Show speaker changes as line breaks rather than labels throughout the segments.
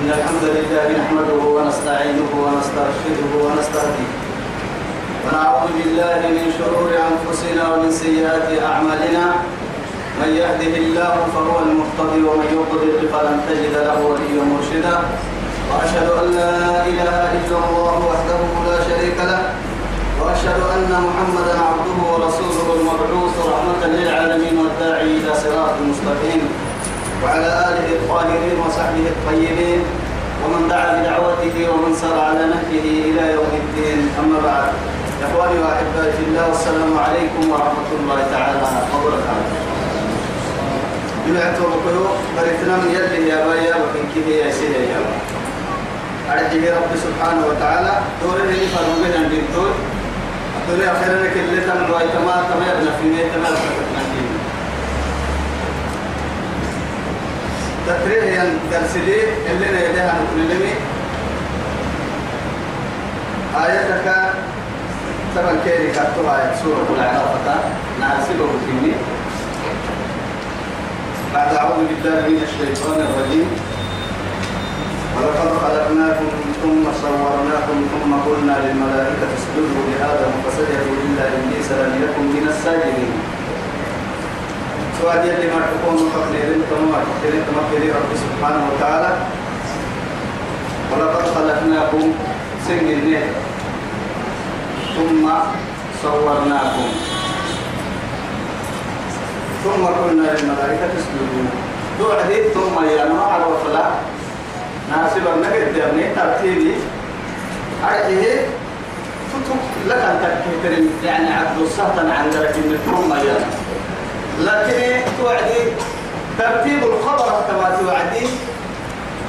إن الحمد لله نحمده ونستعينه ونسترشده ونستهديه. ونعوذ بالله من شرور أنفسنا ومن سيئات أعمالنا. من يهده الله فهو المهتدي ومن يضلل فلن تجد له وليا مرشدا. وأشهد أن لا إله إلا الله وحده لا شريك له. وأشهد أن محمدا عبده ورسوله المبعوث رحمة للعالمين والداعي إلى صراط مستقيم. وعلى آله الطاهرين وصحبه الطيبين ومن دعا بدعوته ومن سار على نهجه إلى يوم الدين. أما بعد إخواني وأحبائي في الله والسلام عليكم ورحمة الله تعالى وبركاته. بمعتو بكيو بريتنا من يده يا بايا وكن كده يا سيدي يا أرجه رب سبحانه وتعالى دوره لي فرمنا عند دول الدنيا خيرنا كل تم ويتما تمرنا في ميت ما فتنا تقرير ين درسلي اللي نيدها نقولني آياتك تبع كيري كتبها سورة العراق ناسبه فيني بعد أعوذ بالله من الشيطان الرجيم. ولقد خلقناكم ثم صورناكم ثم قلنا للملائكة اسجدوا لآدم فسجدوا إلا إبليس لم يكن من الساجدين. سؤال يلي ما تكون تقديرين كما تقديرين كما قدر رب سبحانه وتعالى. ولقد خلقناكم سنجنين ثم صورناكم. ثم قلنا للملائكة اسجدوا. توعدي ثم يا نوع الوفلا ناسب النجد يعني ترتيبي. أرجه تتوك لك أن تكترم يعني عبد السهطن عن من ثم يا لكن توعدي ترتيب الخبر كما توعدي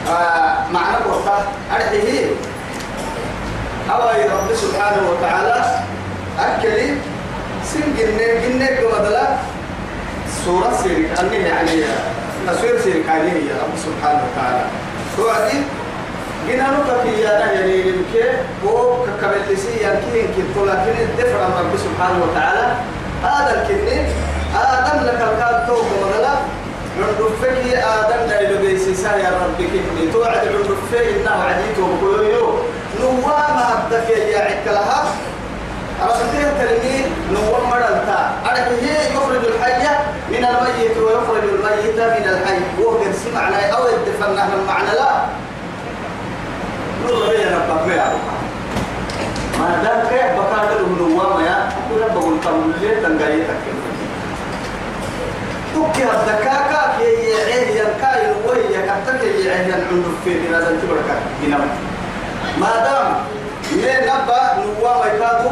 آه معنى قرطة أرجه أو رب سبحانه وتعالى أكلي سنجن جنك ومدلا سورة سيرك أني يعني تصوير سيرك عليه يا رب سبحانه وتعالى. توعدي جنا نقطة يا يعني يمكن هو ككمل لسي يمكن يمكن لكن الدفع رب سبحانه وتعالى هذا الكني آدم لك الكاد توك ومدلا عندفك يا آدم دايلو بيسيسا يا رب كني. توعد عندفك إنه عديته وكيو نوام هدك يا عكلها رسلتين تلمين نوام مرلتا. أرحيه يخرج الحي من الميت ويخرج الميت من الحي. هو كرسي معنى أو يدفن من معنى لا. نور هي ربك ما ما دام كيف بكادر نوام يا. أقول بقول تملي تنقايتك تكي الدكاكا كي يعيه ينكاي وهي كتك يعيه ينعند في هذا التبرك بنام ما دام من نبأ نوا ما يكادو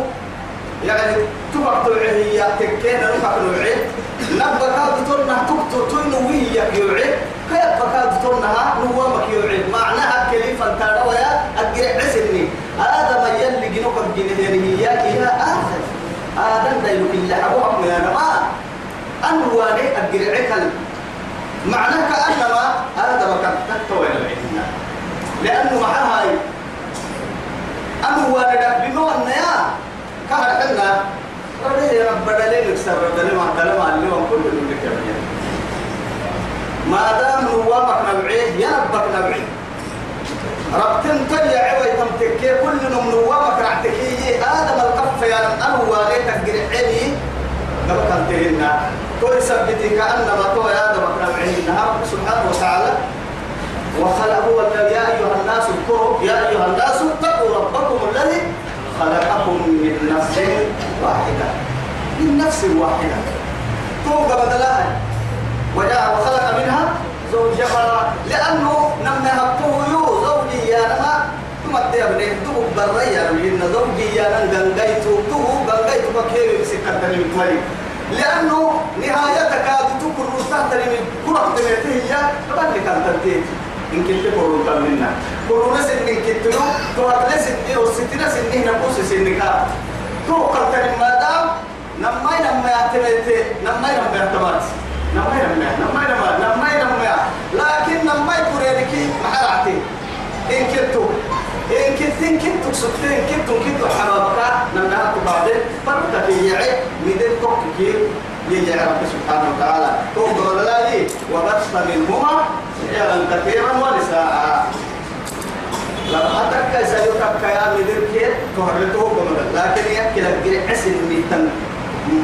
يعني تبقى توعيه تكين نبقى نوعي نبا كادو ترنا تكتو تنوي يوعي. كيف بكادو ترنا نوا ما يوعي. معناها كليفا تارويا أجرع عسني. هذا ما يلي جنوك بجنيه هي يا آخر هذا دايلو كل أبوها من أنا ما أنواني أجرعك معناه كأنما هذا مكان تكتوى العلم لأنه معها أنواني بما أن يا كهر حنا ربي رب بدلين نكسر بدلين ما بدلين ما اللي هو كل اللي كمان ما دام نوامك نبعيه يا ربك نبعيه. ربتن تلي عوي تمتكي كل نوامك رعتكي آدم القف يا رب أنواني كنتهن كل سبتي كأنما تو يا آدم أكرم عينها سبحانه وتعالى. وخلق هو يا أيها الناس اذكروا يا أيها الناس اتقوا ربكم الذي خلقكم من نفس واحدة. من نفس واحدة. توقع بدلها وجاء وخلق منها زوجها. لأنه نمنا هبته يو زوجي يا نما تمت يا ابني تو بريا. من زوجي يا نن غنغيتو تو غنغيتو بكيري سكتني من لأنه نهايتك تكون رستان من كرة تنتهي هي تبالي كان تنتهي إن كنت كورون تمنا كورون سن إن كنت نو تو أتلا سن أو ستنا سن هنا بوس سن كا تو قلت ما دام نما نما يعتمد نما نما يعتمد نما نما نما نما نما نما لكن نما يكون لك محرعتي. إن كنت إن كنت إن كنت سكتين كنت كنت حبابك نما بعدين فرقك يعي ميدين توكي يجي رب سبحانه وتعالى. تقول لا لي وبث منهما رجالا كثيرا ونساء. لا حتى كيس يوكا كيا مدير كي كهرته كمدا لكن يأكل الجري حسن ميتن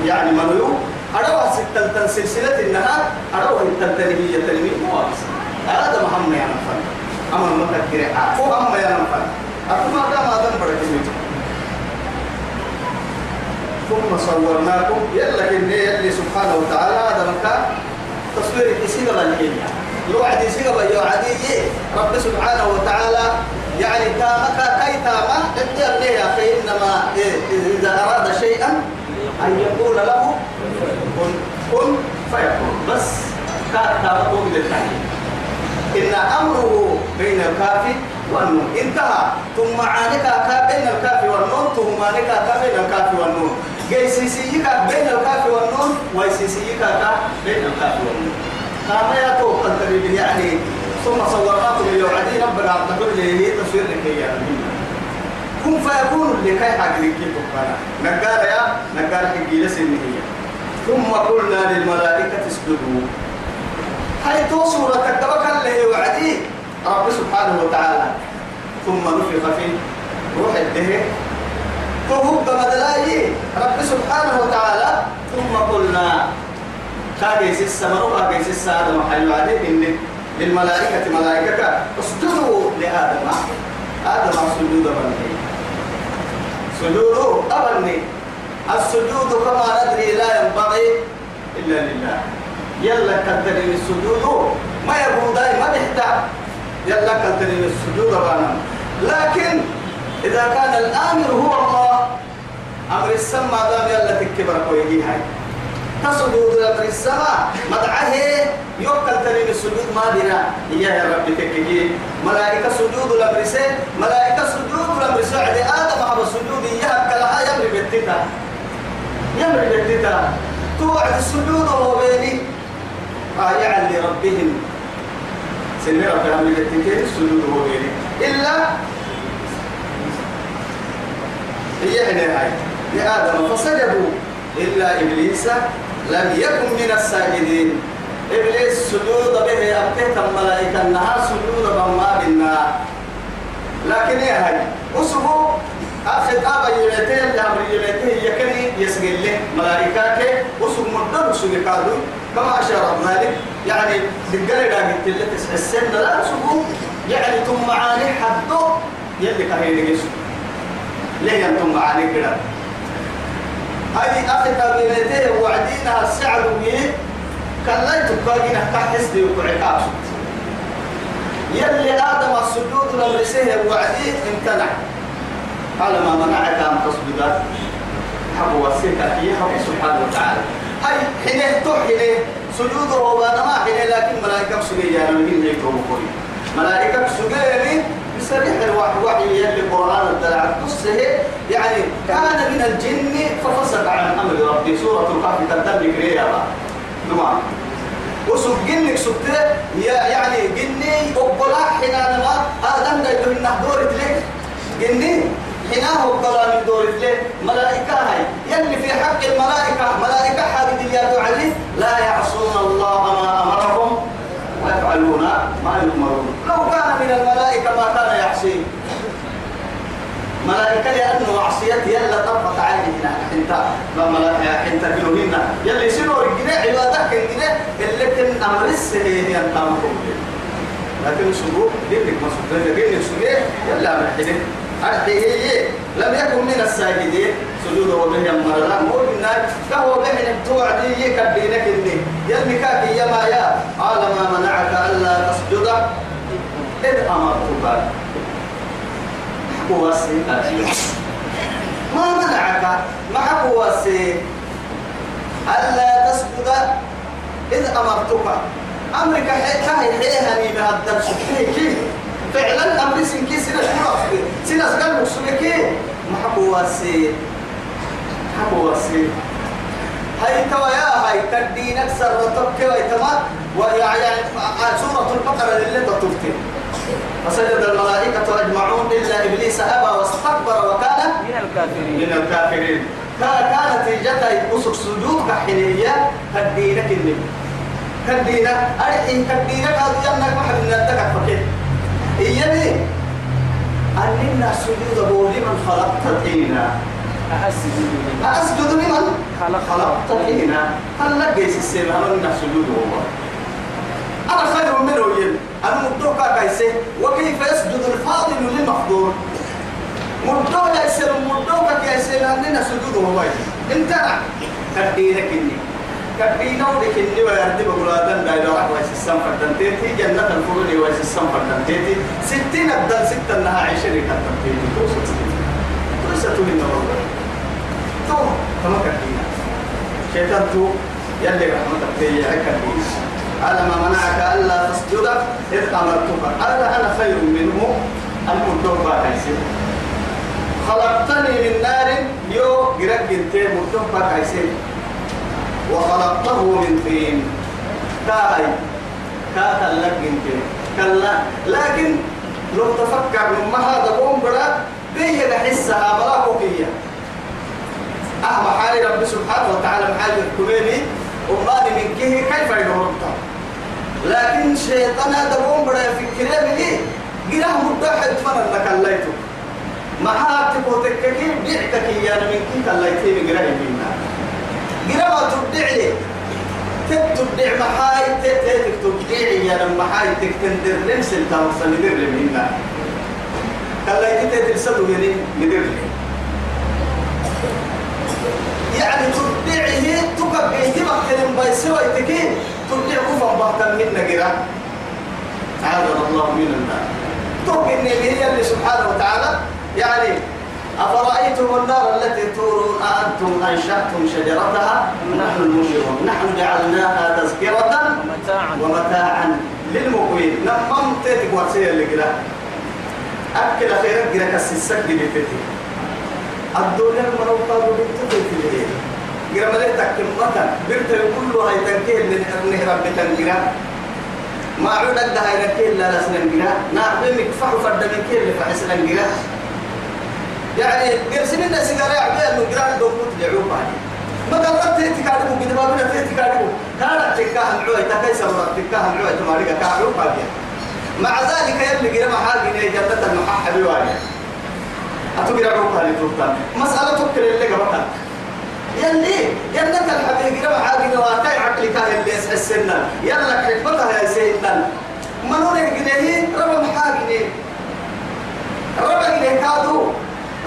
يعني منو أروى ستة سلسلة النهار أروى التلتين هي تلميذ مواقس هذا محمد يا نفر أما المتكرة أفو أما يا نفر أفو ما دام هذا بركة ثم صورناكم يلا كني يلي سبحانه وتعالى هذا مكان تصوير يسير الهيئة يوعد يسير يوعد رب سبحانه وتعالى يعني تامك كي تاما اتير ليه يا أخي إنما إذا أراد شيئا أن يقول له كن كن فيكون. بس تاما قوم إن أمره بين الكافي والنون. انتهى. ثم عانك بين الكافي والنون ثم عانك بين الكافي والنون. جيسيسيك بين الكافي والنون ويسيسيك بين الكافي والنون. كما يتوقع يعني ثم صورناكم اليوعدين ربنا عبد كل هي تصوير لك يا كن فيكون لكي حق لك تبقى. نقال يا نقال حق لسنه. ثم قلنا للملائكة اسجدوا. هاي توصل تكتبك اللي وعدي. رب سبحانه وتعالى. ثم نفخ في روح الدهر. فهو بمدلاي رب سبحانه وتعالى. ثم قلنا كاجيس السمر كاجيس السادة محل عليه إن للملائكة ملائكة اسجدوا لآدم. آدم سجود بني. سجود أبني. السجود كما ندري لا ينبغي إلا لله. يلا كترين السجود. ما يقول داي ما بيحتاج يلا كترين السجود بنا لكن إذا كان الآمر هو الله أمر السماء دام يلا تكبر كويجي هاي. تسجد لأمر السماء. مدعه يوكل ترين السجود ما دينا. إياه يا رب تكجي ملائكة سجود لأمر سين ملائكة سجود لأمر سعد آدم على السجود إياه كلها يمر بيتتا. يمر بيتتا. توعد السجود وهو آية لربهم سنة ربنا من التكين السجود هو بيني إلا هي هنا هاي. لآدم فسجدوا إلا إبليس لم يكن من الساجدين. إبليس سجود به أبتهت الملائكة أنها سجود بما بنا. لكن يا هاي أسبوع أخذ أبا يلتين لأمر يلتين يكني يسجل له ملائكة أسبوع مدد سجل كما أشار مالك يعني دقل دا قلت لك السن لا أسبوع يعني ثم معاني حدو يلي كهين يسوع ليه أنتم معاني كده؟ هذه أخذ قبيلته وعدينها السعر ويه كان لا يتبقى كحس دي وعقاب يلي آدم السجود لمرسيه وعديه امتنع. قال ما منعك أن تصدق حبوا السكة هي حبوا سبحانه وتعالى. هاي حينه تو حينه سجود وبانا ما حينه لكن ملائكة سجية يعني من يكون كوري ملائكة سجية بسريح الوحي وحي يلي قرآن الدلع قصه يعني كان من الجن ففسق عن أمر ربي. سورة الكهف تقدم لك يا نعم وسوق جنك سبت يعني جني أقبلا حين ما آدم ده يقول إنه دورت لك جني؟ حيناه أقبلا من دورت لك ملائكة هاي. يلي في حق الملائكة ملائكة حابد يا علي لا يعصون الله ما أمرهم ويفعلون ما يؤمرون. لو كان من الملائكة ما كان يعصي. ملائكة لأنه معصية يلا طرفت عيننا انت ما ملائكة انت كلهن يلي سنور الجناع عبادك الجناع اللي كن أمر السهين ينتامكم لكن سبوك دينك سبوك دينك سبوك يلا مرحبا أرحيه لم يكن من الساجدين. سجود وبه يمر لا بالنار كهو به توعدي يكبينك إني كاكي يا ما يا قال ما منعك ألا تسجد. إذ أمرتك. هو ما منعك؟ ما هو ألا تسجد. إذ أمرتك. أمرك هاي حيهني بهذا الشيء فعلا أمر سنكي سنة شرف سنة قلب سنكي ما هو حبوا وسيل هاي توايا هاي تدينك سرتك ويتما ويعني سورة البقرة اللي انت تفتي فسجد الملائكة أجمعون إلا إبليس أبى واستكبر وكان
من الكافرين.
من الكافرين. كانت نتيجتها أسر سجود كحنية تدينك النبي تدينك أرحين تدينك هذا جنك واحد من الدكك فكيف إيامي طحينا أسجد لمن خلقت طحينا هل لقيت السيل هل من سجود هو أنا خير منه يل. أنا مدوكا كيسي وكيف يسجد الفاضل للمفضول؟ مدوكا يسير مدوكا كيسي لأننا سجود هو انت كدينك إني. كبينا ودك إني ويردي بقولادن لا إله إلا الله السم فردنتيتي جنة الفرد ويس السم فردنتيتي ستين أبدل ستة إنها عشرين كتبتيتي توصل توصل توين الله تو كما كبينا شيطان تو يلي رحمتك تيجي كبينا على ما منعك ألا تسجد إذ أمرتك. قال أنا خير منه. المدوب باكيسي خلقتني من نار. يو انت مدوب باكيسي وخلقته من طين. كاي كاتا لك انت كلا. لكن لو تفكر لما هذا بوم بلا بيه نحسها بلا كوكية. أهم حالي رب سبحانه وتعالى محال الكميني ومالي من كيه كيف يدورتا لكن شيطان هذا بوم بلا فكرة بيه قراه مدحد من أنك الليتو معها تبوتككي بيعتك يا من كي الليتي من قراه بينا قراه تبدعي تبدع محاي تتك يا محاي تكتندر. لمسل تاوصل ندر لمنا الليتي تتلسلوا يعني ندر لمنا يعني تبدعه تبقى لهم بيسوى تكين تبدع كفا بحتا من نقرا عاذنا الله من النار. توقع النبي اللي سبحانه وتعالى. يعني أفرأيتم النار التي تورون؟ أأنتم أنشأتم شجرتها؟ نحن المنشرون نحن جعلناها تذكرة
ومتاعا.
للمقوين. نمم تيتك اللي كده أكل خيرك كسسك دي بتتي الدنيا المنوطة بنتو في الليل قرا مليتك كمتا برت كل هاي تنكيل بتنقرا ما عود قد هاي نكيل لا لسنا نقرا نعبي مكفح فرد من كيل اللي فحسنا نقرا يعني قرسين الناس قال يا عبيد نقرا دوم تدعوه بعدين ما قررت تكادبو كده ما بنا تكادبو كانت تكاه العوي تكيس مرات تكاه العوي تماريكا كعلو بعدين مع ذلك يلي قرا محال جنة المححب واجه أتقرأ روحها لتوتا مسألة تذكر اللي قبلها يلي جنة الحبيب ربع عاقل واتاي عقلك اللي السنة. يلا حكمتها يا سيدنا. منون جنيه ربع محاقني ربع جنيه كادو.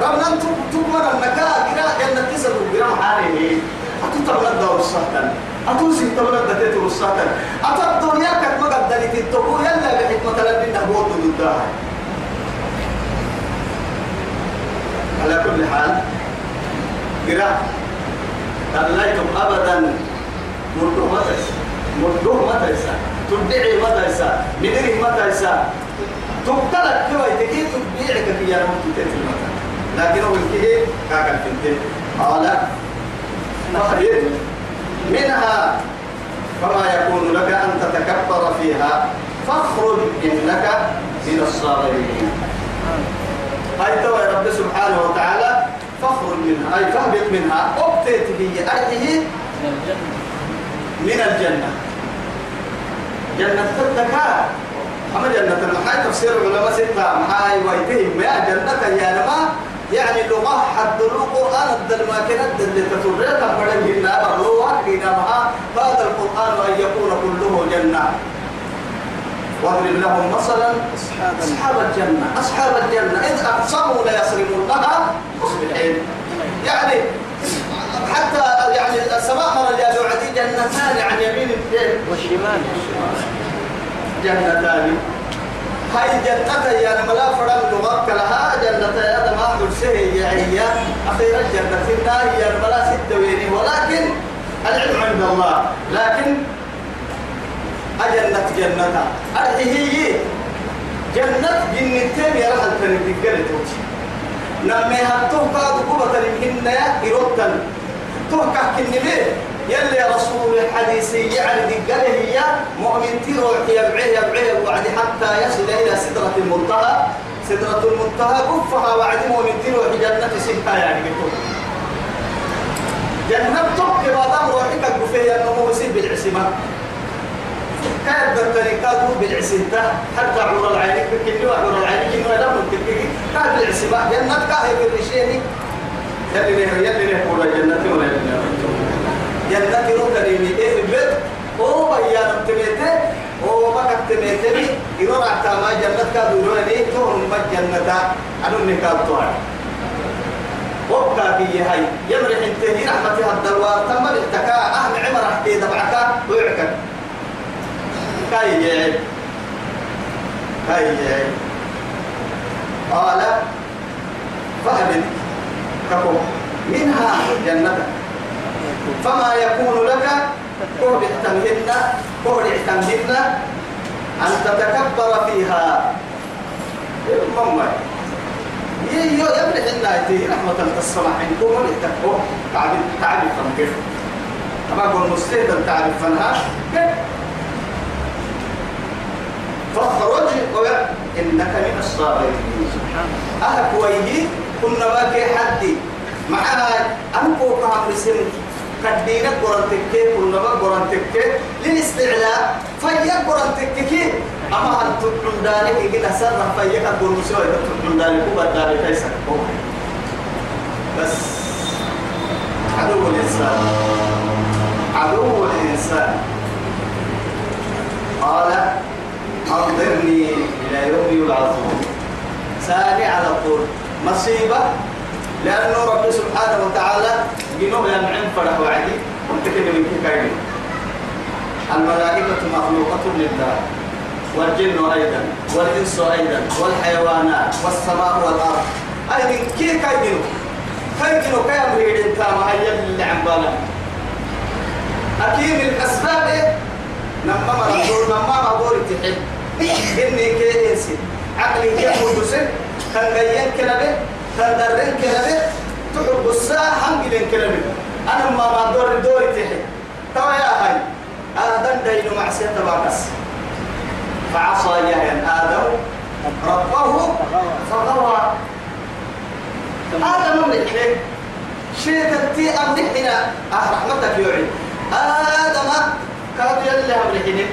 ربنا أنتم تؤمن النكا قراء جنة تسلوا قراء محارمي أتو تبلد دور السهتن أتو سي تبلد دتيتو السهتن أتو الدنيا كتما قد دلت التقو. يلا بحكمة لبنا هو ضدها على كل حال قراء تلايتم أبدا. مرده متى مرده متى يسا تدعي متى يسا مدري متى يسا تبتلك كما يتكي تبيعك في يا رب المتى لكن هو الكيه كاكا الفنتين. قال فخبر منها فما يكون لك أن تتكبر فيها فاخرج إنك من الصاغرين. هاي توا يا رب سبحانه وتعالى فخر منها أي فهبط منها أبتت هي أيه من الجنة. جنة التكا. أما جنة المحاي تفسير علماء ستة محاي ويتهم يا جنة يا نما يعني لغة حد القرآن الدل ما كانت اللي أمرا جنة بروح كنا معها هذا القرآن أن يكون كله جنة. واضرب لهم مثلا أصحاب الجنة. أصحاب الجنة. إذ أقسموا ليصرمونها مصبحين يعني حتى يعني السماء مرة وعدي جنتان عن يمين
والشمال
جنتان. هاي جنة يا ملا فرم لغاك لها جنة يا دم أحمد سهي يا هي أخيرا جنة النار يا ملا ست ويني. ولكن العلم عند الله. لكن أجنة جنة أرحيه جنة جنتين يا رحل تنتقل توتي نمي هاتوه قاد قوة لمهن يا إروتن توقع كنبيه يلي رسول الحديث يعني دقله هي مؤمن تروح يبعيه يبعيه وعد حتى يصل إلى سدرة المنتهى. سدرة المنتهى قفها وعد مؤمن تروح جنة سنتا يعني بكل جنة تبقى ما دام روحك القفية أنه يصير بالعسمة كيف بالطريقات بالعسنتا حتى عمر العين كني وعمر العين كني ولا ممكن كان العسبة جنة كاهي الشيء يلي نه يلي نه كولا جنة ولا نه جنة رو كريمي إيه بيت هو بيان تميته هو ما كتميته يروح عتما جنة كدوراني تهم بجنة أنو نكال توعد وبكا في هاي. يمرح انتهي رحمة الدلوار تم الاحتكاء أهم عمر احتي دبعك ويعكك كاي جاي كاي جاي قال فهبت كفو. منها جنتك. فما يكون لك كهد احتمهن كهد احتمهن أن تتكبر فيها. مما يو يبلغ النايتي رحمة السماء عندكم ولتكو تعرف تعرف كيف أما أقول مستهدى تعرف فنها كيف فاخرج إنك من الصابرين سبحان أهك ويجي كنا باكي حدي. معها أنكو كام رسم كدينا قرنتك با قرنتك للاستعلاء فيا قرنتك أما أن تدعون ذلك؟ كده سر فيا كقول مسوي تدعون ذلك هو ذلك ليس بس عدو الإنسان. عدو الإنسان. قال أنظرني إلى يوم يبعثون سارع على طول. مصيبة؟ لأنه رب سبحانه وتعالى جنوب ينعم فرح وعدي. قلت كده من كاين الملائكة مخلوقة لله والجن أيضا والإنس أيضا والحيوانات والسماء والأرض. أيضا كي كايدنو كايدنو كي أمريد انت ما هي اللي عم بالا أكيد الأسباب إيه؟ نما مرضور نما مرضور تحب. إني كي إنسي عقلي يحب سن كان جايين كلامه كان درين كلامه تحب الساعة هم جلين كلامه أنا ما ما دور دور تحب توا يا هاي آدم دينو مع سيادة باكس فعصى يحيى آدم ربه فغوى آدم الحين شيء تتي أمرحنا أه رحمتك يعين آدم كاد يلي أمرحنا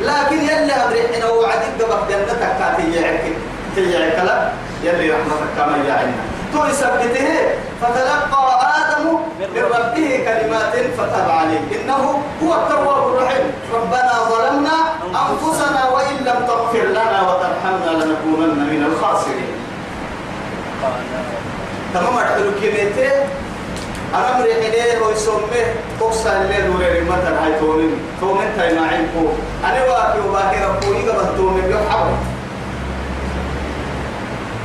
لكن يلي أمرحنا وعدك دبك جنتك كاتي يعكي تيعك لا؟ يلي رحمتك كما يعينا تو يثبته فتلقى آدم من ربه كلمات فتاب عليه. إنه هو التواب الرحيم. ربنا ظلمنا أنفسنا وإن لم تغفر لنا وترحمنا لنكونن من الخاسرين. تمام أحلو كلمته أنا مري حديه ويسمه قصة اللي دور المثل هاي تومن تومن تاي معين أنا واقي وباقي ربوني قبل تومن يحب.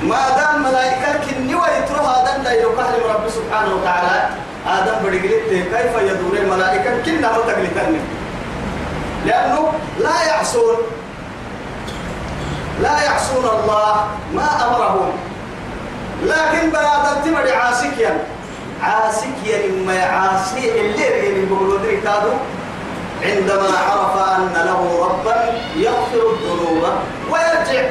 ما دام ملائكة كني ويترو هذا لا يقهر رب سبحانه وتعالى. آدم بدقلت كيف يدور الملائكة؟ كنا ما تقلتني لأنه لا يعصون. لا يعصون الله ما أمرهم. لكن بنادم تمر عاسكيا. عاسكيا مما يعاسي اللي اللي بيقولوا كادو عندما عرف أن له ربا يغفر الذنوب ويرجع.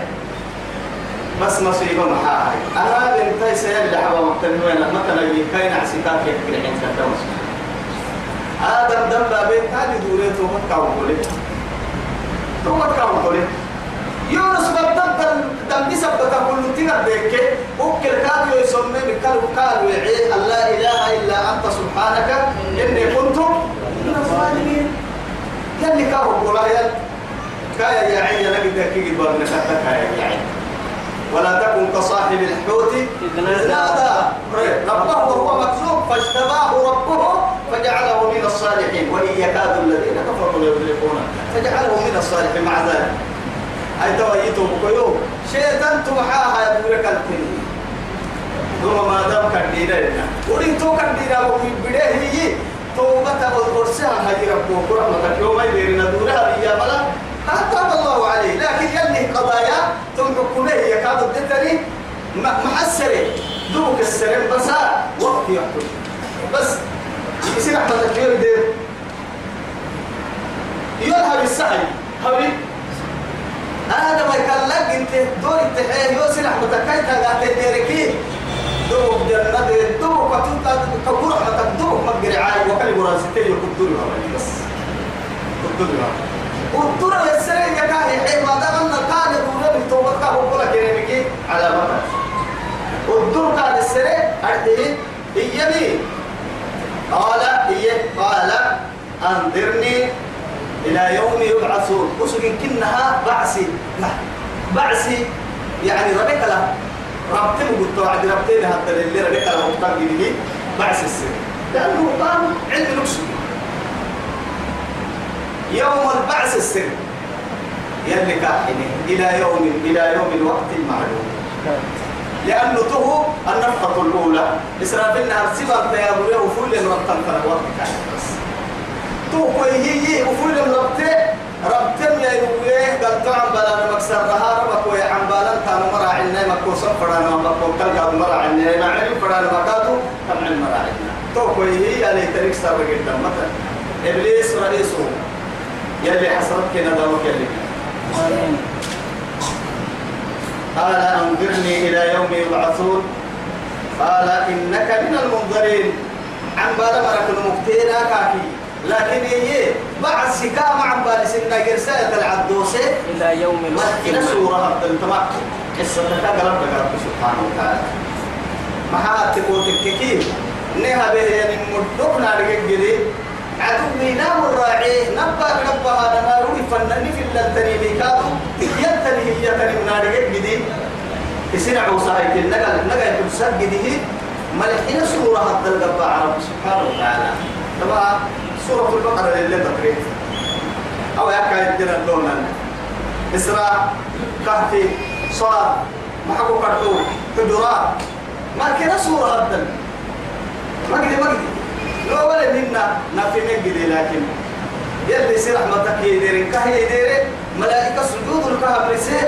بس مصيبة محاها أنا بنتي سيد لحظة مقتنوين مثلا يكاين عسكاك يكري حين تتوس آدم دم بابين تالي دوريته مكة وقولي تو مكة وقولي يونس بدل دم دي سبت كل تيغا بيك وكل كادو يسمى بكال وكال ويعي. الله إله إلا أنت سبحانك إني كنت من الظالمين. يلي كاهو قولا يل. كايا يا عين لقد ذكي قبل نكتك يا عين ولا تكن كصاحب الحوت. إذ نادى ربه وهو مكذوب فاجتباه ربه فجعله من الصالحين. وإن يكاد الذين كفروا ليغلقون فجعله من الصالحين مع ذلك. أي تويتم كيو شيطان تمحاها يدورك التنين ثم ما دام كدينا لنا. ورين تو كدينا وفي بديه هي. توبة والقرسها هاي ربك رحمتك يوم يديرنا دورها يا بلا. تاب الله عليه. لكن يلي قضايا تنحكم له يكاد الدتري محسرة. دوك السرين بس وقت يحكم بس يصير أحمد الكبير دير يذهب السعي. هبي هذا ما يكلك انت. دور التحيه يوصل أحمد الكبير. قاعد تديركي دوك جنة دوك وتنتا كبر أحمد دوك مقري عاي وكل مراسلتين يقدروا بس. يقدروا وترى السنة يا كاهي حي ما دام أن كان يقول لي توقع وقول كريمك على مرة وترى كان السنة أرتيه هي بي قال هي قال أنظرني إلى يوم يبعثون. وسجن كنها بعثي. لا بعثي يعني ربك لا. ربتي قلت وعد ربتي لها اللي ربك لا مقتنع به بعث السنة لأنه قام علم نفسه. يوم البعث السر. يلي كاحني إلى يوم إلى يوم الوقت المعلوم. لأنه تو النفقة الأولى. إسرافيلنا سبب تيابوريه وفول مرتب فلا وقت كان بس. تو كوي هي وفول مرتب ربتم يا يويه قال تعم بلا مكسر رها. ربك ويا عم بلا كان مرا عنا مكو صفرنا مكو كل قال مرا عنا ما علم فرنا مكاتو كم علم مرا عنا تو كوي هي اللي تريك سبب جدا مثلا إبليس رئيسه. يلي حسرتك ندمك يلي. قال أنظرني إلى يوم يبعثون. قال إنك من المنظرين. عن بالا مرك المكتينا كاكي لكن هي بعد سكام عن بالا سنة جرسالة العدوسة.
إلى يوم الوقت.
سورة التمام. قصة تقلب رب سبحانه وتعالى. ما حد تقول تككي نها به يعني مدوكنا رجع عدو مينام الراعي نبأ نبا هذا ما روي فنني في اللتني ميكادو يلتني هي تني من رجع جدي. يصير عوصاي كل نقل نقل تبصر جديه ملحين سورة حتى القبع رب سبحانه وتعالى. طبعا سورة البقرة اللي ذكرت أو يكاد يدير اللون إسراء كهف صاد محقو كرتو حجرات. ما كنا سورة هذا. ما قدي ما قدي لو ولا منا نفي من قدي لكن يلي سي رحمتك يدير كهي يدير ملائكة سجود الكهف رسي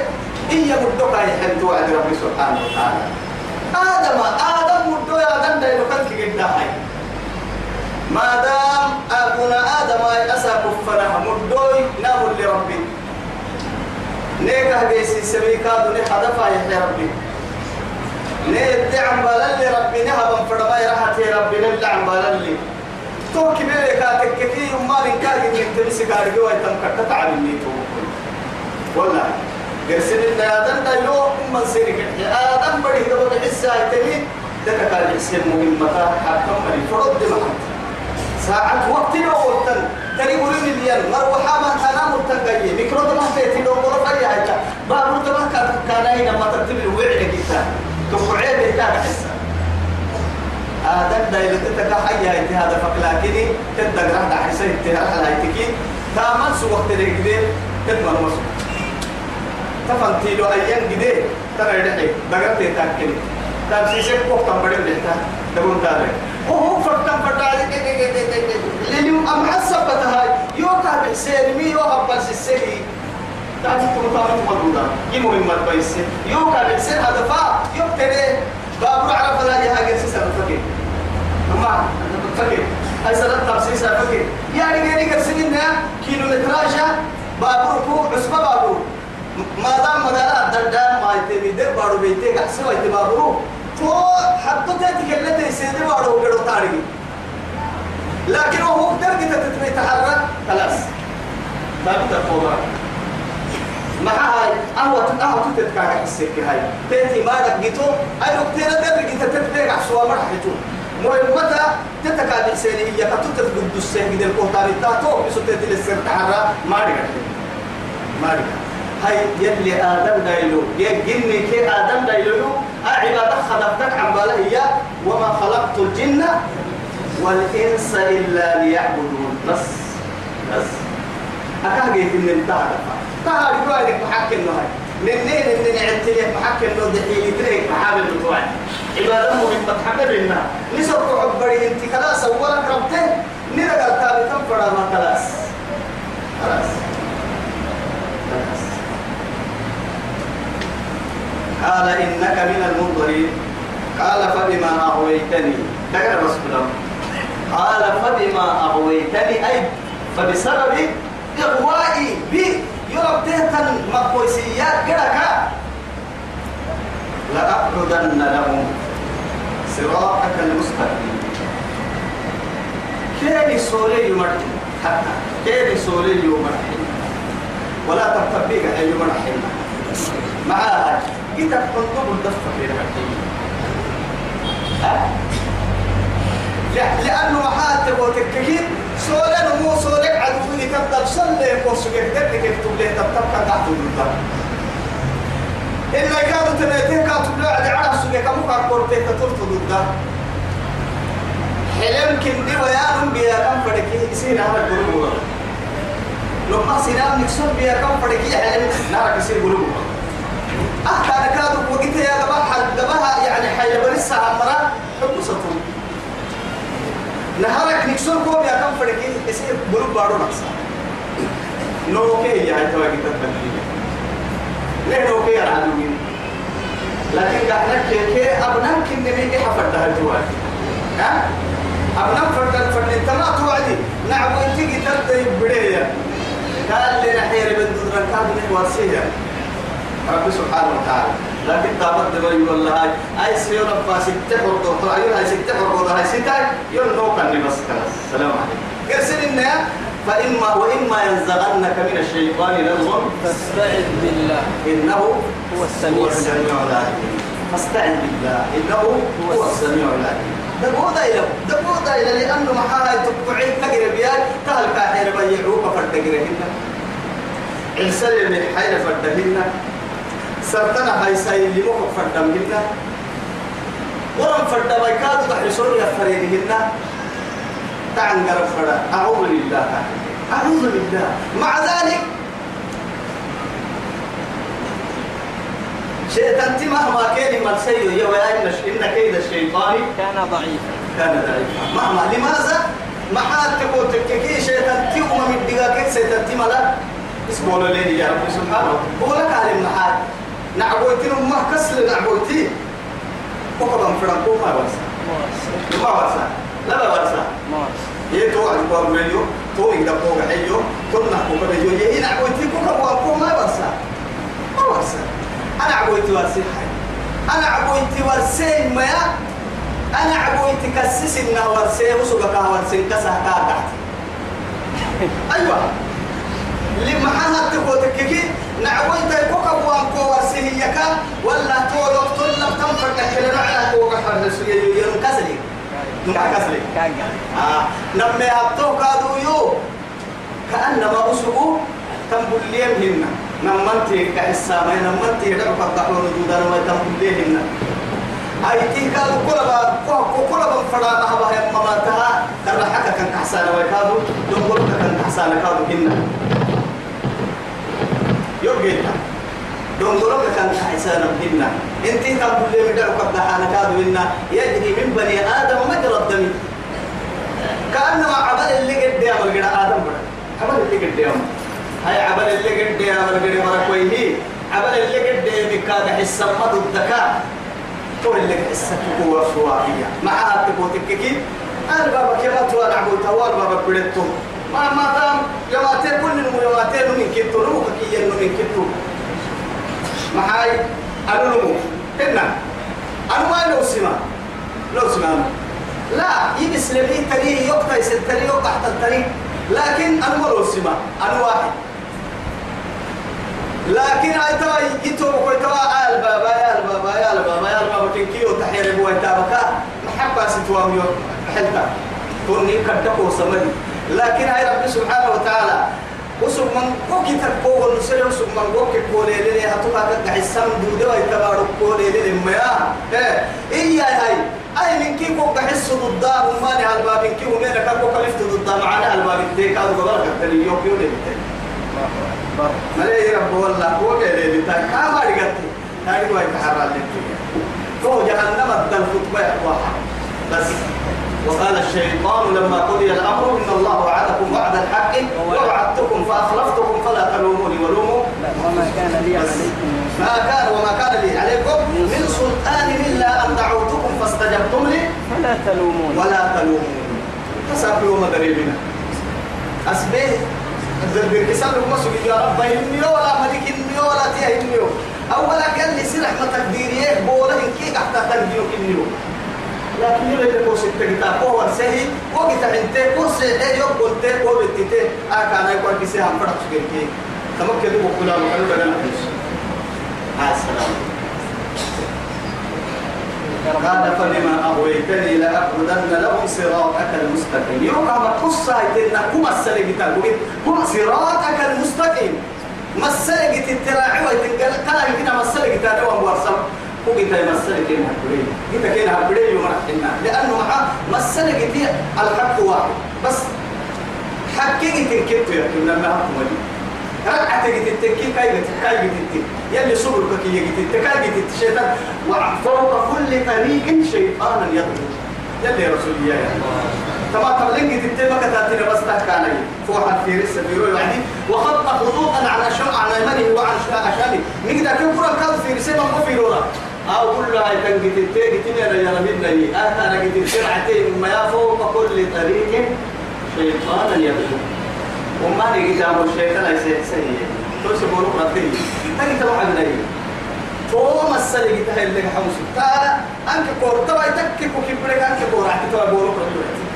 إيا مدوكا يحن توعد ربي سبحانه وتعالى. آدم آدم مدو يا آدم دايلو كنك قد هاي ما دام أبونا آدم أسا كفنا مدوي نام لربي. نيكا بيسي سبيكا دوني حدفا يحيى ربي. نيت عم بالله ربي نهبا فرما يرحت يا ربي نبدا عم بالله تو كبير كاتك كثير ما نكاد انك تمسك كارجو ويتم كتت على النيتو والله قرسل إن آدم دا يو أم سيرك آدم بدي هذا بدي حسة تاني ده كان حسين مهمة حكم مري. فرد معك ساعة وقت لو وقتن تاني قولين اليوم مروحة ما كان مرتقية ميكرو ما تيتي لو قرب أي حاجة. بابور تما كان كان هنا ما ترتب الوعي كتا تقعد بيتها حسة آدم دا يلو تتكا حيا هذا فكلاكني تدق رحنا حسين تهرح هايتكي تامن سو وقت رجلين تدمر مصر. تفنتي له أيام جدي ترى يدحي دقت تاكل تمسيسك فوق تنبرد لحتا تقول تاري هو فتن فتالي لليوم أم حسبت هاي يوكا بحسين مي يوكا بس السهي تاجي تمطار مدودا يمو من مربيس يوكا بحسين هذا فا يوكتري بابر عرف لا جهة جنسي سنة فكي أما فكي هاي سنة تمسيس فكي يعني غيري كرسين كيلو متراجة بابر كو عصبة بابر ما دام مدالا الدردان ما يتمي در بارو بيتي قحسوا يتبابرو تو حتى تاتي كلتي سيدي بارو وقرو تاريخي لكن هو درجة تتمي تحرك خلاص ثابت الفوضى مع هاي أهوى أهوى تتكاك السكة هاي تأتي ما لقيتو أي وقتنا درجة تتبقى عسوا مرحتو مهمة تتكاد سيني هي كتوتت قد السيد الكوتاري تاتو بسوتت للسر تحرى ما رجعت ما رجعت هاي يلي آدم دايلو يجني كي آدم دايلو أعبادة خلقتك عن هي وما خلقت الجن والإنس إلا ليعبدون بس بس أكاد جيت من انتهى تعال قوالك محكم هاي منين إن نعمت لك محكم لو دحيلي تريك محابل بتوعي عبادة مهمة تحبب لنا نسوق عبري انت خلاص أولا كربتين نرجع تابتن فرا ما خلاص. خلاص. قال إنك من المنظرين. قال فبما أغويتني. تقرأ رسول قال فبما أغويتني أي فبسبب إغوائي بي. يرب تهتن مقويسيات قرأك لأقعدن لهم صراطك المستقيم. كيري سوري يمرحن حتى كيري سوري يمرحن ولا تتبيك أي يمرحن معاها كتاب كنتم الدفة في الحكيم. لأنه محات وتككين سولا نمو سولك عدوي تبدأ صلي وسجك تبدأ كتب له تبقى تحت الدار إن كانوا تنتين كاتب له على عرس سجك مكا كورتين تطرط الدار حلم كندي ويانم بيا كم فدكي يصير هذا الجروب لما سينام نكسر بيا كم فدكي حلم نارك يصير جروب أه كان كادو وقتها يا دبها يعني حي برسا عمرا حب سطول نهارك نكسر كوب يا كم فدكي يصير جروب بارو نفسه نوكي يا هاي تواجد تبدي ليه نوكي يا العالمين لكن قاعد كي أبنان كنمي حفرت هالجوال ها؟ أبنان فرد فرد انت ما توعدي نعبو انت قتلت بداية قال لي نحير بن دودران كان من رب سبحانه وتعالى. لكن تابت دبي والله هاي أي سيو ربا ستة فرد أيون هاي ستة فرد هاي ستة يون نو كان بس خلاص السلام عليكم. قرسل إنها فإما وإما ينزغنك من الشيطان نزغ
فاستعذ بالله.
إنه
هو السميع
العليم. فاستعن بالله. إنه هو السميع العليم. دبودا إلى دبودا إلى لأنه محاها تقعد تقرب يا تهل كاحير بيعوك فردقرهن. عسل من حير فردهن سرطنا هاي ساي اللي موك فردهن ورم فرد بيكاد تحرسون يفريدهن تعن قرب فرد. أعوذ بالله. أعوذ بالله. مع ذلك شيطان مهما كان مرسيو يا ويا إن كيد الشيطان
كان ضعيفا.
كان ضعيفا. مهما. لماذا؟ ما حد تقول تككي شيطان تيوم من دقاقك شيطان تملا اسمه لي يا رب سبحانه. هو لك على المحال نعبوتين ما كسل نعبوتين وقبا فران كوما ورسا
مارس
ما ورسا لا لا ورسا
مارس
ye to an ko medio to inda ko ga heyo to na ko ga medio ye ina ko ti ko ka wa ko ma warsa ma warsa ana agoyti warsi ana agoyti warsi ma ya ana agoyti لما حنا تقول تككي نعويت كوكا وان كو warsi hiyaka wala to lo to la tam fa ka kele na ko ga har su ye ye kasali كاسلي
كاجا
آه. لما يحطوه كادو يو كأنما أسبوع كم بليم هنا نمنتي كإسامة نمنتي دعوة الضحون دودان ما كم بليم هنا أي تيكاد كل با كل با فرا نهبا هم ما تها ترى حكا كان كحسانة ويكادو دمبر كان كحسانة كادو هنا يوجيتا دونغورو كان حسان بدنا انت كل يوم دعوة الضحانة كادو هنا يجري من بني آدم مجرى الدم. كأنما عبل اللي قد قد آدم بنا عبل اللي قد يعمل هاي عبل اللي قد قد يعمل كويه عبل اللي قد يعمل حس مد الذكاء. تو اللي حسك قوة سواقية معها تبو تككي. أنا بابا كما تو أنا عبو توال بدتو ما ما تام يواتي كل يواتي من كتو نمو كي من كتو معاي أنا نمو إنا أنا ما لو سما لو سما لا يبس لبي تري يقطع يستري يقطع تحت لكن أنا ما لو سما أنا واحد لكن هاي توا يتو بكوي توا آل بابا يا البابا يا البابا يا البابا تنكيو تحير بوا تابكا محبة ستوام يو حلتا توني كدكو سمدي لكن هاي رب سبحانه وتعالى وسب من كوكي تكو ونسل وسب من كوكي كولي للي هتوها كدع السم دودة ويتبارك كولي للي ميا إيه إيه هاي؟ أي من كي كوكا حس ضدها وماني هالباب كي ومينا كوكا لفت ضدها معنا هالباب الديك أو غبرك التلي يوم يولي بالتالي ملي رب والله؟ هو كده بتاع كما رجعتي تاني واي كحرا لك تو جهنم الدل خطبة بس. وقال الشيطان لما قضي الأمر إن الله وعدكم وعد الحق ووعدتكم فأخلفتكم فلا تلوموني ولوموا.
وما كان لي عليكم من
ما كان وما كان لي عليكم من سلطان إلا أن دعوتكم فاستجبتم لي.
فلا تلومون
ولا تلوموني. فسأقولوا مدريبنا أسبيه الزرقر كسان لكم يا رب إني ولا ملك إني ولا تيه إني. أولا قال لي سلح ما تقديريه بولا إنكي حتى تنجيو إني. لكن يلي لكو ستة كتاب. هو سهي وقت انت كو سهي يوم قلت كو بتتي أكانا يقول كسي هم فرق سكيكي تمكن دي بقولا مكانو لنا نحيش هاي السلام. قال فبما أغويتني لأقعدن لهم صراطك المستقيم. يوم ما قصة إن كم السلقة كم صراطك المستقيم. ما السلقة التراعي ويتنقل كلا يمكن ما السلقة تراعي ومورسم هو قلت ما السلقة كين هبري قلت كين هبري يوم رحنا لأنه مع ما السلقة الحق واحد. بس حقيقة كنت يا كنا ما هم رقعة جت التكي كاي جت كاي التك يلي صبر كي جت التك كاي جت الشيطان. وفوق كل طريق شيطانا يضرب يلي رسول الله تما تبلين جت التك ما كتاتنا بس تكاني فوق الفيرس بيرو يعني. وخط خطوطا على شمع على يمنه وعن شماله نقدر كيف كرة كذا فيرس ما هو فيرورا أو كل هاي التك جت لنا يا ربنا لي أنا جت التك ما فوق كل طريق شيطانا يضرب وما نيجي جابوا الشيطان سيء توش بقولوا قرطي تاني تبع عندنا فهو مسألة جت هاي اللي حمس تا أنك كور تبع تك كوكي بريك أنك كور تبع بقولوا قرطي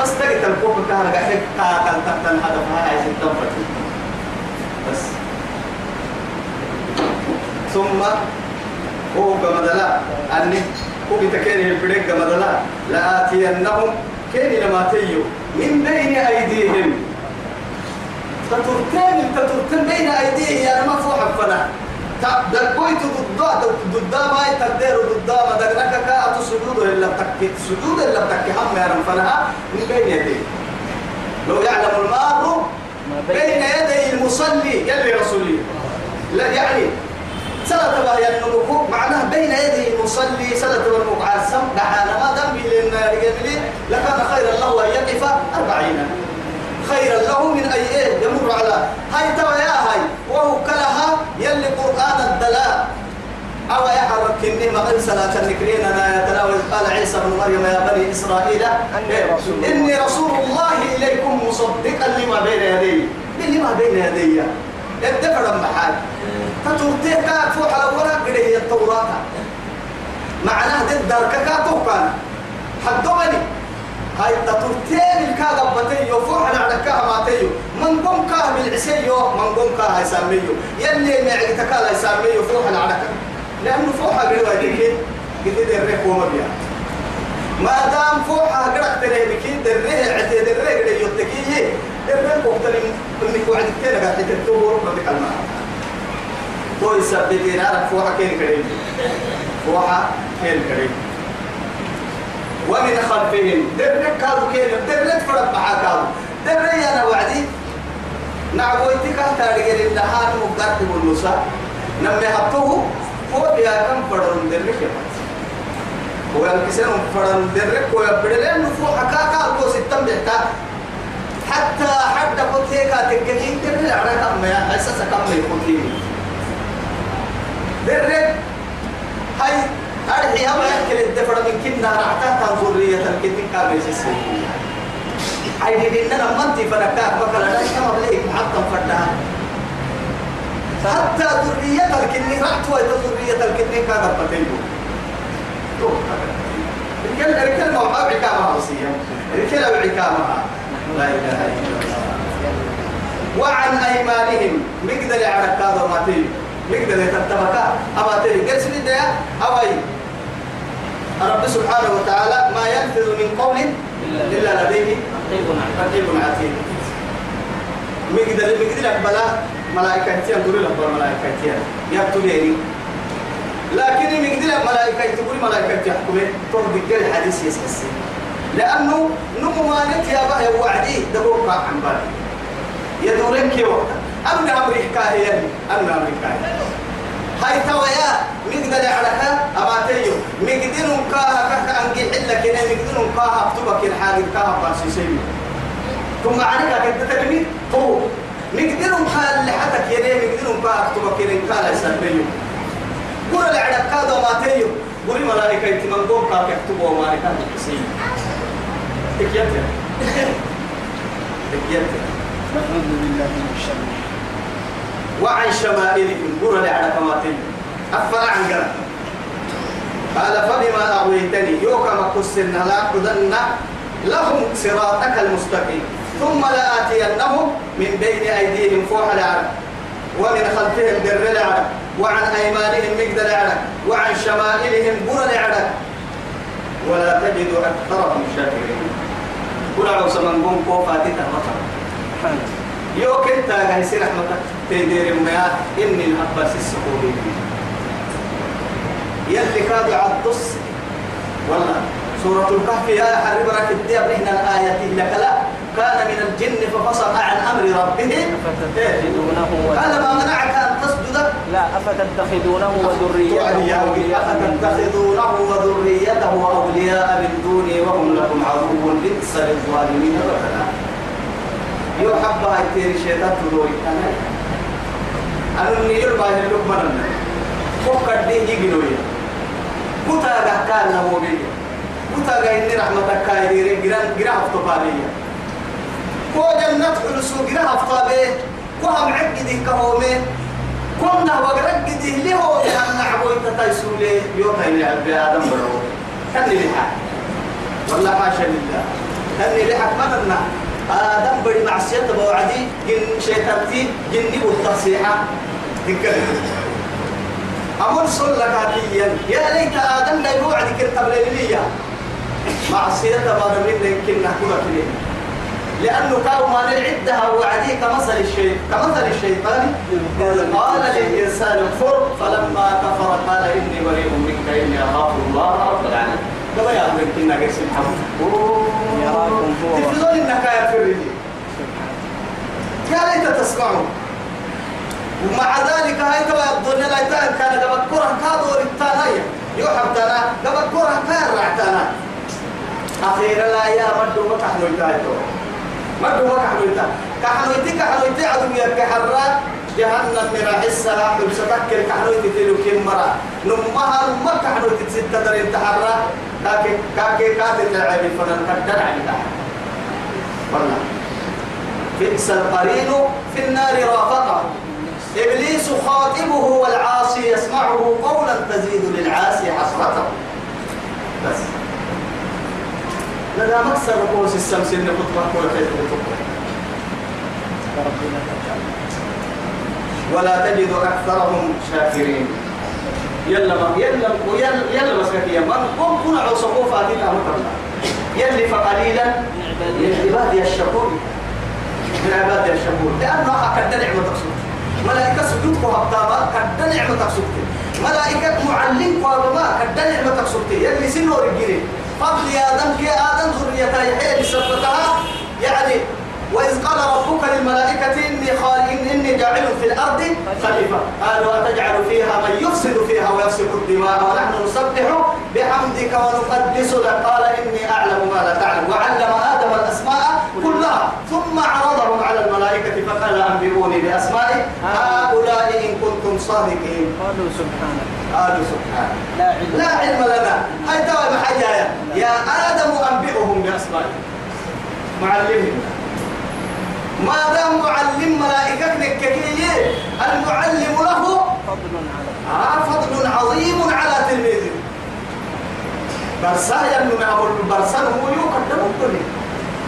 بس تجي تلقوك كهرباء قاعد تا تل هذا ما عايز يتدمر بس. ثم هو كمدلا أني هو بتكيني البريك كمدلا لآتينهم كيني لما تيو. من بين أيديهم. تترتين تترتين بين أيديه يا ما فوح فنا دقويت ضد ضد ما يتدير ضد ما دقنك كا. سجود إلا تك سجود إلا تك هم يا فنها من بين يديه لو يعلم المار بين يدي المصلي يلي رسولي. لا يعني سنة بها ينمكو معناه بين يدي المصلي سنة والمقعد سم دعانا ما دم لنا رجالي لكان خيرا له أن يقف أربعين. خيرا له من أي إيه؟ يمر على. هاي توا يا هاي وهو كلها يلي قرآن الدلاء. أو يحرك إني ما قل صلاة النكرين أنا يتناول قال عيسى بن مريم يا بني إسرائيل
أني رسول الله.
إني رسول الله إليكم مصدقا لما بين يدي. لما بين يدي؟ الدفر محال فتورتيه كانت فوق على ولا قد هي التوراة. معناه ضد دركك توكان حدومني هاي تطرتين الكاغا بتيو فوح على عدكاها ما تيو من قوم كاه بالعسيو من قوم كاه يسميو يلي معي تكالا يسميو فوح على عدكا لأنه فوح على قلوة ديكي قد وما بيها. ما دام فوح قلوة تريه بكي دريه عتي دريه قد يتكيه دريه وقتل انك وعدك تينا قاعد تكتبه ربنا بك الماء تو يسبتين عارف فوحة كين كريم. فوحة كين كريم. ومن خلفهم. درك كادو كين درك فرق معا كادو. درك أنا وعدي. نعبويتك تارجل النهار مقدر بالنساء نمي هبطوه فوق يا كم فرن درك هو الكسر فرن درك هو بدلين فوق حكاكا هو ستم بيتا حتى حتى قلت هيك تككين درك على كم يا أساس كم يقولين درك هاي أرحي هم يأكل الدفر من كنا رعتا ذرية الكتن كامل سيسي هاي دي إننا منتي فنكاك بكلا لا كما بليك محطم فردها حتى ذرية الكتن رعت ويت ذرية كاغر بتنبو رجال رجال ما وقع عكامة وصية. رجال عكامة لا إله إلا وعن أيمانهم. مقدر على كذا ما تيجي مقدر يتتبكى أما تيجي قرس لي أوي. رب سبحانه وتعالى ما يلفظ من قول إلا لديه رقيب عتيد. مقدر مقدر أقبلا ملائكة تيان دوري لبر ملائكة تيان. يكتب يعني لكن مقدر ملائكة تقول ملائكة تحكمه ترد الحديث يسحسي لأنه نمو مالك يا باه وعدي دبوك عن بالي يدورين كي وقتا أمن أمريكا هي أمن أمريكا هاي تويا مقدر على أما تيو مقدر كاها كاها أنجي حلا كنا مقدر كاها أكتبك الحاجة كاها بارسي سيمي. ثم عنك كنت تكمي تو مقدر كاها اللي حتى كنا مقدر كاها أكتبك كنا كاها يسميه. قول العدد كاها قول ملائكة يتمنقون كاها يكتبوا نكاها تكسيم تكيتها تكيتها
نعوذ بالله من الشر
وعن شمائلهم قرى على كماتين أفلا عن قرى قال فبما أغويتني يوكا مكسرنا لا أخذن لهم صراطك المستقيم ثم لآتينهم من بين أيديهم فوح العرب ومن خلفهم در العرب وعن أيمانهم مقدر العرب وعن شمائلهم قرى العرب ولا تجد أكثرهم شاكرين. كل عوسى من قوم كوفا تتمطر يو كنت هاي سير رحمتك. تدير ما إني الأباس السحوري يلي كاد عدس والله سورة الكهف يا حرب راك الدير إحنا الآية لك لا كان من الجن ففصل عن أمر ربه. قال ما منعك أن
لا أفتتخذونه وذريته
أفتتخذونه وذريته أولياء من دوني وهم لكم عدو بئس للظالمين بدلا يحب هاي شيطان تدوري أنا أنا اللي يربى يلوك من فكر دي يجنوي كتا كان نموبي كتا إني رحمتك كايري جران جران أفتبالية كو جنة حلسو جران أفتبالية كو هم عقدي كهومي. كنا وقرق دي اللي هو أن نعبوي تتايسولي يوتا اللي عبي آدم برو. كان لحق. والله حاشا لله كان لحق مدنا آدم بري معصية بوعدي جن شيطانتي جني والتصيحة تتكلم أمر صلى هاتيا يا ليت آدم لا يوعد كن قبل معصية بعد من يمكن نحكم فيه لأنه كانوا ما نعدها وعدي كمثل الشيء كمثل الشيطان قال للإنسان كفر فلما كفر قال إني بريء منك إني أخاف الله رب العالمين. كما يقول إنك اسم
يراكم هو
تفضل إنك يا فريدي يا ليت تسمعوا ومع ذلك هاي توا يبدون لا يتان كان قبل كره كادور التانية يوحب تانا. قبل كره كان رعتانا أخيرا لا يا مدو ما كحنو يتايتو مدو ما كحنو يتا كحنو يتي كحنو يتي عدو يبكي حرات جهنم من حسها حبستك كحنو يتي تلو كم مرة نمها نمها كحنو يتي ست در انتحرات كاكي كاكي كاتي تلعبي فنان كدر عليها والله بئس القرين في النار رافقه إبليس خاطبه والعاصي يسمعه قولا تزيد للعاصي حسرته بس لذا مكسر رؤوس السمس إن خطبة كل
تجعل
ولا تجد أكثرهم شاكرين. يلا ما يلا يلا يلا بس كذي من قم كنا عصبوا فاتنا مطلع يلي فقليلا من عبادي الشكور. من عبادي الشكور. لأنه أكد نعمة تقصد. ملائكة سجودك وهبطابا كد نعمة تقصد. ملائكة معلمك وهبما كد نعمة تقصد. يلي سنو رجلي قبل يا آدم كي آدم ذريتها يحيى بسبتها يعني وإذ قال ربك للملائكة إني خالق إني جاعل في الأرض خليفة. قالوا أتجعل فيها من يفسد فيها ويسفك الدماء ونحن نسبح بحمدك ونقدس لك. قال إني أعلم ما لا تعلم. وعلم آدم الأسماء كلها. ثم عرضهم على الملائكة فقال أنبئوني بأسماء هؤلاء إن كنتم صادقين.
قالوا سبحانك.
قالوا سبحانه
لا علم
لا علم لنا. هاي توا محجايا يا آدم أنبئهم بأسمائهم. معلمهم. ما دام معلم ملائكة نككية المعلم له
فضل على
آه فضل عظيم على تلميذه. برسا يلو معه البرسا هو يقدم الدنيا.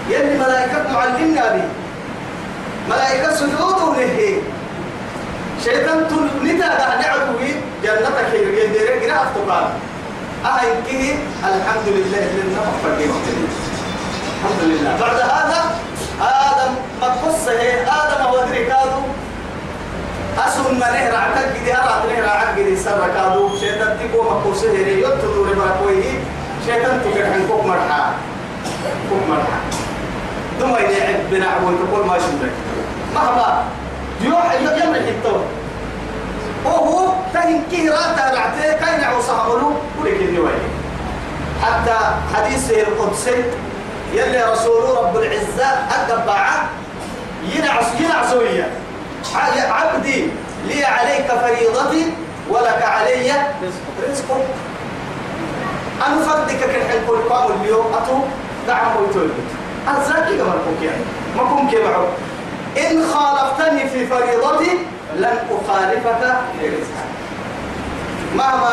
يلي ملائكة معلمنا به ملائكة سجود له. شيطان تل نتا دا نعبوي جنتك هي يدير غير أفتقال. أهل كه الحمد لله لنا فقير. الحمد لله. بعد هذا آدم مقص هي؟ آدم ودري كادو. أسون نهر عقد كده أراد نهر عقد كده سر كادو. شيطان تيكو مقص هي؟ يتدو رباكوي شيطان تكره عن كوك مرحا. كوك مرحا. ثم يلعب بنعبوي تقول ما شمك مهما يروح يمر التو وهو تهن كيراتا رعته كاين عوصاملو ولك النواي حتى حديثه القدسي يلي رسول رب العزة أقبع ينعس ينعسوية. عبدي لي عليك فريضتي ولك علي
رزق
رزق أنا فردك كن كل قام اليوم أتو؟ نعم ويتولد كما نقول يعني ما كن كما إن خالفتني في فريضتي لن أخالفك في رزقك. مهما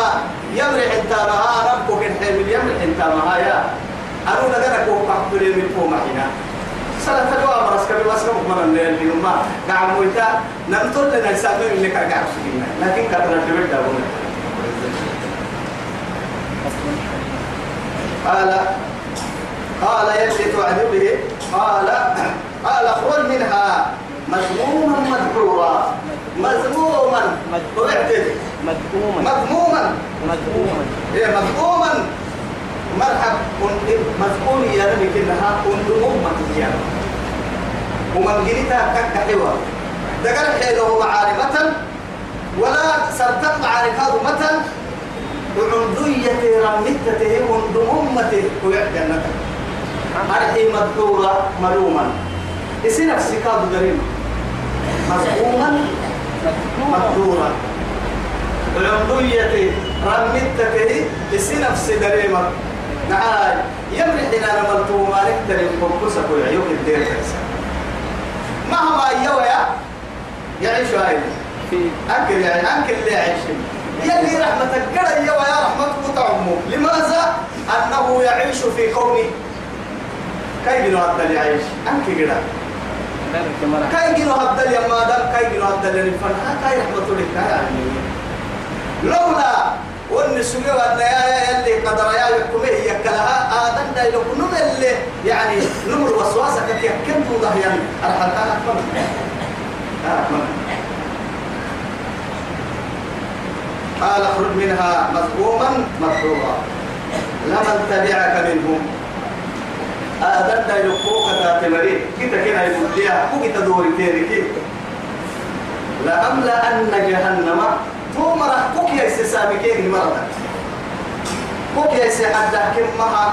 يمرح انت مها ربك الحلم يمرح انت مها يا. أنا لقنا كوك أحبلي من كوما هنا سنة تدوى مرسك بواسك مكمنا اللي ما. قاعد مويتا نمتل لنا يسامي من لك قاعد سكينا لكن تبدا بنا
فضل
قال قال يلي توعد به قال قال اخرج منها مذموما مدحورا مذموما. وبعدين
مذموما.
مذموما.
مذموما.
إيه مذموما. مرحب مذموم يا ربي كلها كن أمة يا ومن جريتها كك حوار دقل حيله معارفة ولا سرتق معارفة متى وعندية رمتته وعند أمته ويعد جنته أرحي مذكورة ملوما. إسي نفسك هذا دريم مذموما مذكورا وعندية رمتته إسي نفسي دريمة نعاي يمرح لنا نملتو ما نكتر يمكوسك ويعيوك الدير تنسى. مهما يويا يعيش هاي
في
أكل يعني أكل اللي يعيش يلي رحمتك قرأ يا رحمتك تعمه لماذا؟ أنه يعيش في قومه. كي جنو هبدل يعيش؟ أنك قرأ كي جنو هبدل يا مادام كي جنو هبدل ينفن كي رحمة لك يعني لولا وان سوى وان يا يلي قدر يا يحكمه يكلها آدم دا يلقوا نم اللي يعني نمر وسواسك كي كم توضح يعني أرحلتها أكبر أكبر قال اخرج منها مذموما مطلوبا لمن تبعك منهم آدم دا يلقوك تاتمري كتا كنا لها كتا دوري تيري لأملأن جهنم. ثم راح كوك سامي كيف مرتك كوك حتى كم مها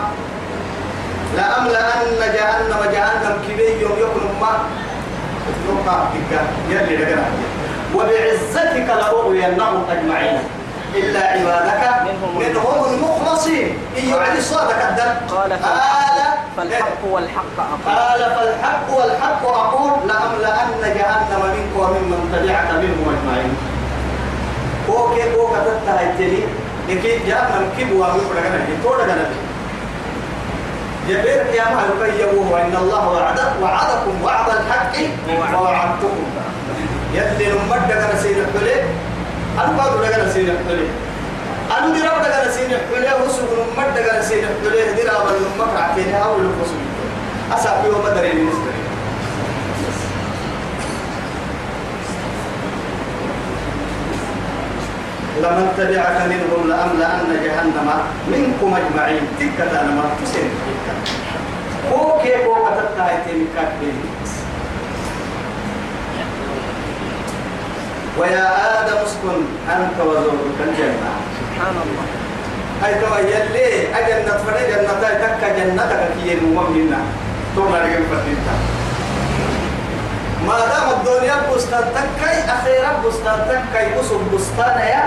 لأملأن جهنم. جهنم كبير يوم يكون ما. نقع بك يلي لقنا وبعزتك لأغوينهم أجمعين. إلا عبادك
منهم
المخلصين. إن يعلي صادك الدم.
قال فالحق والحق أقول.
قال فالحق والحق أقول. لأملأن جهنم منك وممن تبعك منهم أجمعين. كوكي كوكا تتها التلي. لكي جهنم كبوا من فرقنا يتوڑا جنا جبير يا ما يبيه وإن الله وعد وعدكم وعد الحق ووعدتكم يلي نمد جنا سين حلي أنا بعد جنا سين حلي أنا دي رب جنا سين حلي وسوق نمد جنا سين حلي دي رب نمد عتيني أول الفصل أسابي وما دري نسبة لمن تبعك منهم لأملأن جهنم منكم أجمعين. تلك أنا ما تسين كوكي كوكا تتايتي مكاكين ويا آدم اسكن أنت وزوجك الجنة.
سبحان الله.
هاي توا يلي أجنة فري جنة تكا جنتك كي المؤمنين تونا لكن فتنتا ما دام الدنيا بستان تكاي أخيرا بستان تكاي أصب بستان يا.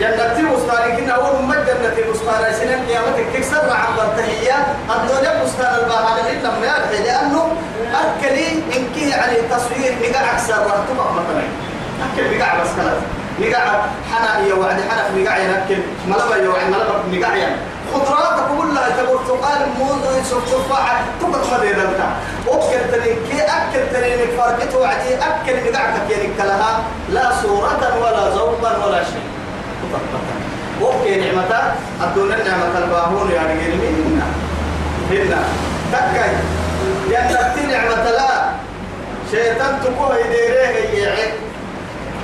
جنتي بستان كنا أول ما جنتي بستان سنين قيامتك تكسر عن برتهية الدنيا بستان البحر إلا ما لأنه أكلي إنك يعني تصوير نقع أكثر رهتبه مثلا أكل نقع بس كلام نقع حنا يا وعد حنا في نقع ينكل ملبا يا وعد ملبا نقع يعني. خضروات كلها تبرتقال موز تفاحة تبقى ما دي دلتا أكل تنين كي أكل تنين فرقته وعدي. أكل نقعك يعني كلها لا صورة ولا ذوقا ولا شيء. وكي نعمتا الدنيا نعمة الباهون يعني منا. هنا تكاي. ينتهي نعمة لا. شيطان تقوه يديره يعيك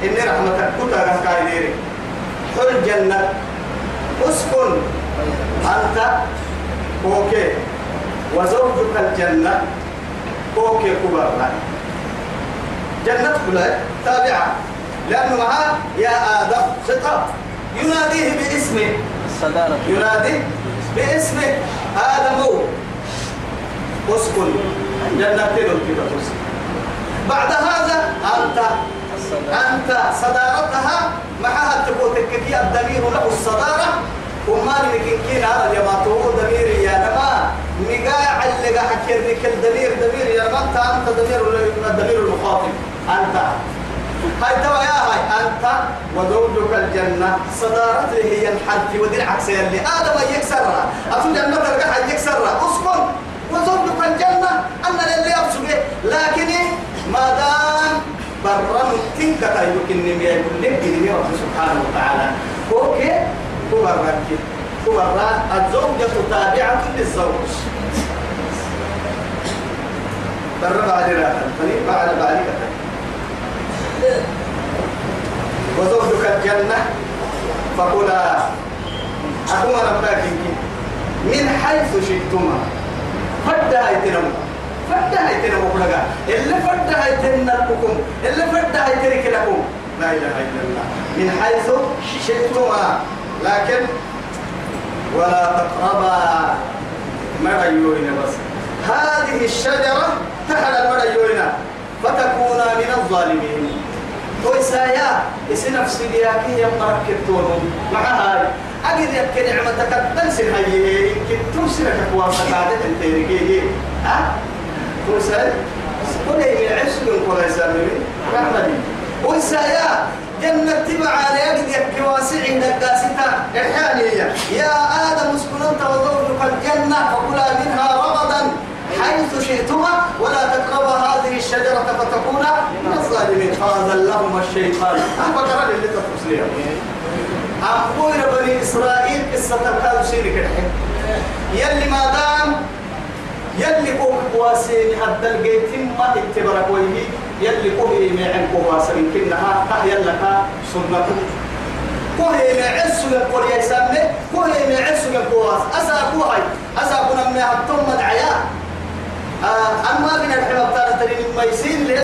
إني رحمتك كتا كاي ديري. حل جنة. أسكن. أنت. أوكي. وزوجك الجنة. أوكي كبر جنة كلها تابعة. لأنه معها يا آدم خطاب يناديه باسمه.
الصدارة
ينادي باسمه. آدم. أسكن. جنة كده. بعد هذا أنت. أنت صدارتها معها تقول تككي الضمير له الصدارة وما نمكن كين هذا هو ضمير يا نما مقاع اللي قاعد لك الضمير ضمير يا نما أنت أنت ضمير الضمير المخاطب. أنت. هاي توا يا هاي أنت وزوجك الجنة. صدارته هي الحد ودي العكس اللي. آدم يكسرها. أتو جنة القاعد يكسرها. اسكن. وزوجك الجنة. أنا اللي أبسط لكن ما دام برا تنك تايبك النمي يقول لك رب سبحانه وتعالى أوكي تبرك كبرى الزوجة تابعة للزوج برا بعد راحة بعد بعد وزوجك الجنة فكلا أكون ربك من حيث شئتما فدا هيتنم فدا هيتنم كلها اللي فدا هيتنم اللي فدا هيترك لكم لا إله إلا الله من حيث شئتما لكن ولا تقربا مريوين بس هذه الشجرة تحل المريوين فتكونا من الظالمين ويسايا يسي نفسي دياكي يمقرك كتونهم مع هاي أجد يبكي نعمتك تنسل هاي يمكن تنسل كواسة قاعدة تنتيري ها تنسل كل من عشق كل يسمي رحمة. ويسايا جنة تبع على يجد يبكي واسعين القاسطة إحيانية يا. آدم اسكن أنت وزوجك الجنة فكلا منها رغدا. حيث شئتما ولا تقربا هذه الشجرة فتكونا من الظالمين. فأذلهما الشيطان. أحبك رأي اللي تفصليها أقول بني إسرائيل قصة الكاد سيرك يلي ما دام يلي قوم قواسين حتى الجيت ما اتبرك ويهي يلي قوم يمعن قواسين كنها تحيا لك سنة. كوهي معسو يقول يا سامي كوهي معسو يقول أسا كوهي أسا كنا من هبتم مدعيا. أما من الحمام تانا تري ما يسين لي